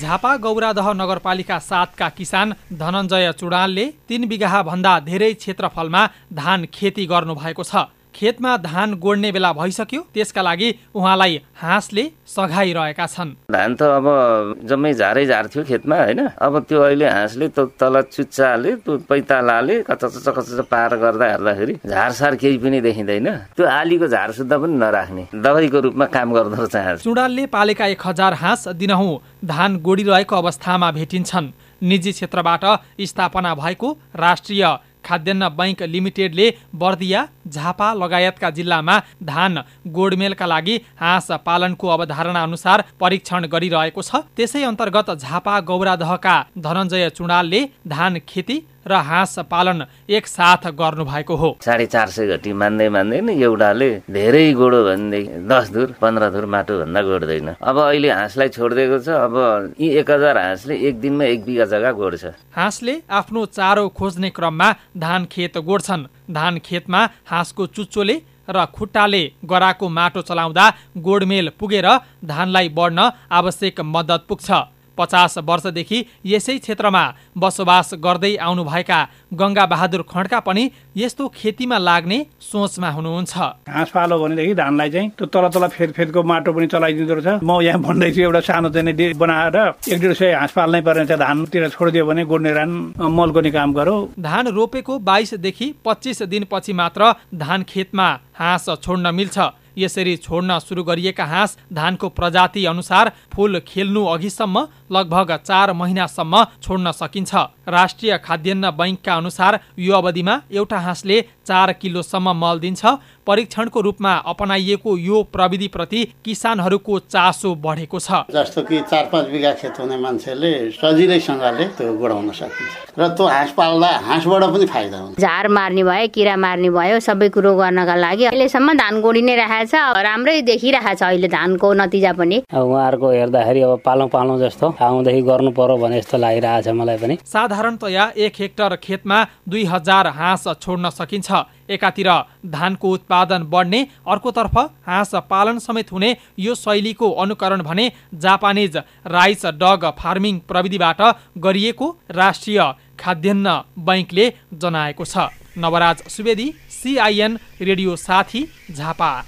झापा गौरादह नगरपालिका सातका किसान धनञ्जय चुडालले तीन बिघा भन्दा धेरै क्षेत्रफलमा धान खेती गर्नुभएको छ। खेतमा धान गोड्ने बेला भइसक्यो त्यसका लागि उहाँलाई हाँसले सघाइरहेका छन्। धान त अब जम्मै झारै झार्थ्यो खेतमा होइन? अब त्यो अहिले हाँसले त्यो तल चुच्चाले त्यो पैतालाले कचच कचच पार गर्दा हेर्दाखेरि झारसार केही पनि देखिँदैन। त्यो आलीको झार सुद्धा पनि नराख्ने। दबाईको रूपमा काम गर्दो रहेछ चुडालले पालेका एक हजार हाँस दिनहुँ धान गोडिरहेको अवस्थामा भेटिन्छन्। निजी क्षेत्रबाट स्थापना भएको राष्ट्रिय खाद्यान्न बैङ्क लिमिटेडले बर्दिया झापा लगायतका जिल्लामा धान गोडमेलका लागि हाँस पालनको अवधारणा अनुसार परीक्षण गरिरहेको छ। त्यसै अन्तर्गत झापा गौरादहका धनञ्जय चुडालले धान खेती र हाँस पालन एकसाथ गर्नुभएको हो। साढे चार सय घटी मान्दै मान्दै नै एउटाले धेरै गोडो भनेदेखि दस धुर पन्ध्र धुर माटो भन्दा गोड्दैन। अब अहिले हाँसलाई छोडिदिएको छ अब यी एक हजार हाँसले एक दिनमा एक बिघा जग्गा गोड्छ। हाँसले आफ्नो चारो खोज्ने क्रममा धान खेत गोड्छन्। धान खेतमा हाँसको चुच्चोले र खुट्टाले गराको माटो चलाउँदा गोडमेल पुगेर धानलाई बढ्न आवश्यक मद्दत पुग्छ। पचास वर्षदेखि यसै क्षेत्रमा बसोबास गर्दै आउनुभएका गङ्गा बहादुर खड्का पनि यस्तो खेतीमा लाग्ने सोचमा हुनुहुन्छ। घाँस पालो भनेदेखि धानलाई चाहिँ त्यो तल तल फेद फेदको माटो पनि चलाइदिँदो रहेछ। म यहाँ भन्दैछु एउटा सानो चाहिँ बनाएर एक डेढ सय घाँस पाल्नै पर्ने छ धानतिर छोडिदियो भने गोड्ने रान मल गर्ने काम गरौँ। धान रोपेको बाइसदेखि पच्चिस दिनपछि मात्र धान खेतमा हाँस छोड्न मिल्छ। यसरी छोड्न सुरु गरिएका हाँस धानको प्रजाति अनुसार फुल खेल्नु अघिसम्म लगभग चार महिनासम्म छोड्न सकिन्छ। राष्ट्रिय खाद्यान्न बैङ्कका अनुसार यो अवधिमा एउटा हाँसले चार किलोसम्म मल दिन्छ। परीक्षणको रूपमा अपनाइएको यो प्रविधिप्रति किसानहरूको चासो बढेको छ। जस्तो कि चार पाँच बिघा खेत हुने मान्छेले सजिलैसँगले त्यो गोडाउन सकिन्छ। र त्यो हाँस पाल्दा हाँसबाट पनि फाइदा हुन्छ। झार मार्ने भयो किरा मार्ने भयो सबै कुरो गर्नका लागि अहिलेसम्म धान गोडी नै राखेको छ। राम्रै देखिरहेको छ अहिले धानको नतिजा पनि। उहाँहरूको हेर्दाखेरि अब पालौँ पालौँ जस्तो। आउँदेखि गर्नु पर्यो भने जस्तो लागिरहेछ मलाई पनि। साधारणतया एक हेक्टर खेतमा दुई हजार हाँस छोड्न सकिन्छ। एकातिर धानको उत्पादन बढ्ने अर्कोतर्फ हाँस पालन समेत हुने यो शैलीको अनुकरण भने जापानिज राइस डग फार्मिङ प्रविधिबाट गरिएको राष्ट्रिय खाद्यान्न बैङ्कले जनाएको छ। नवराज सुवेदी सिआइएन रेडियो साथी झापा।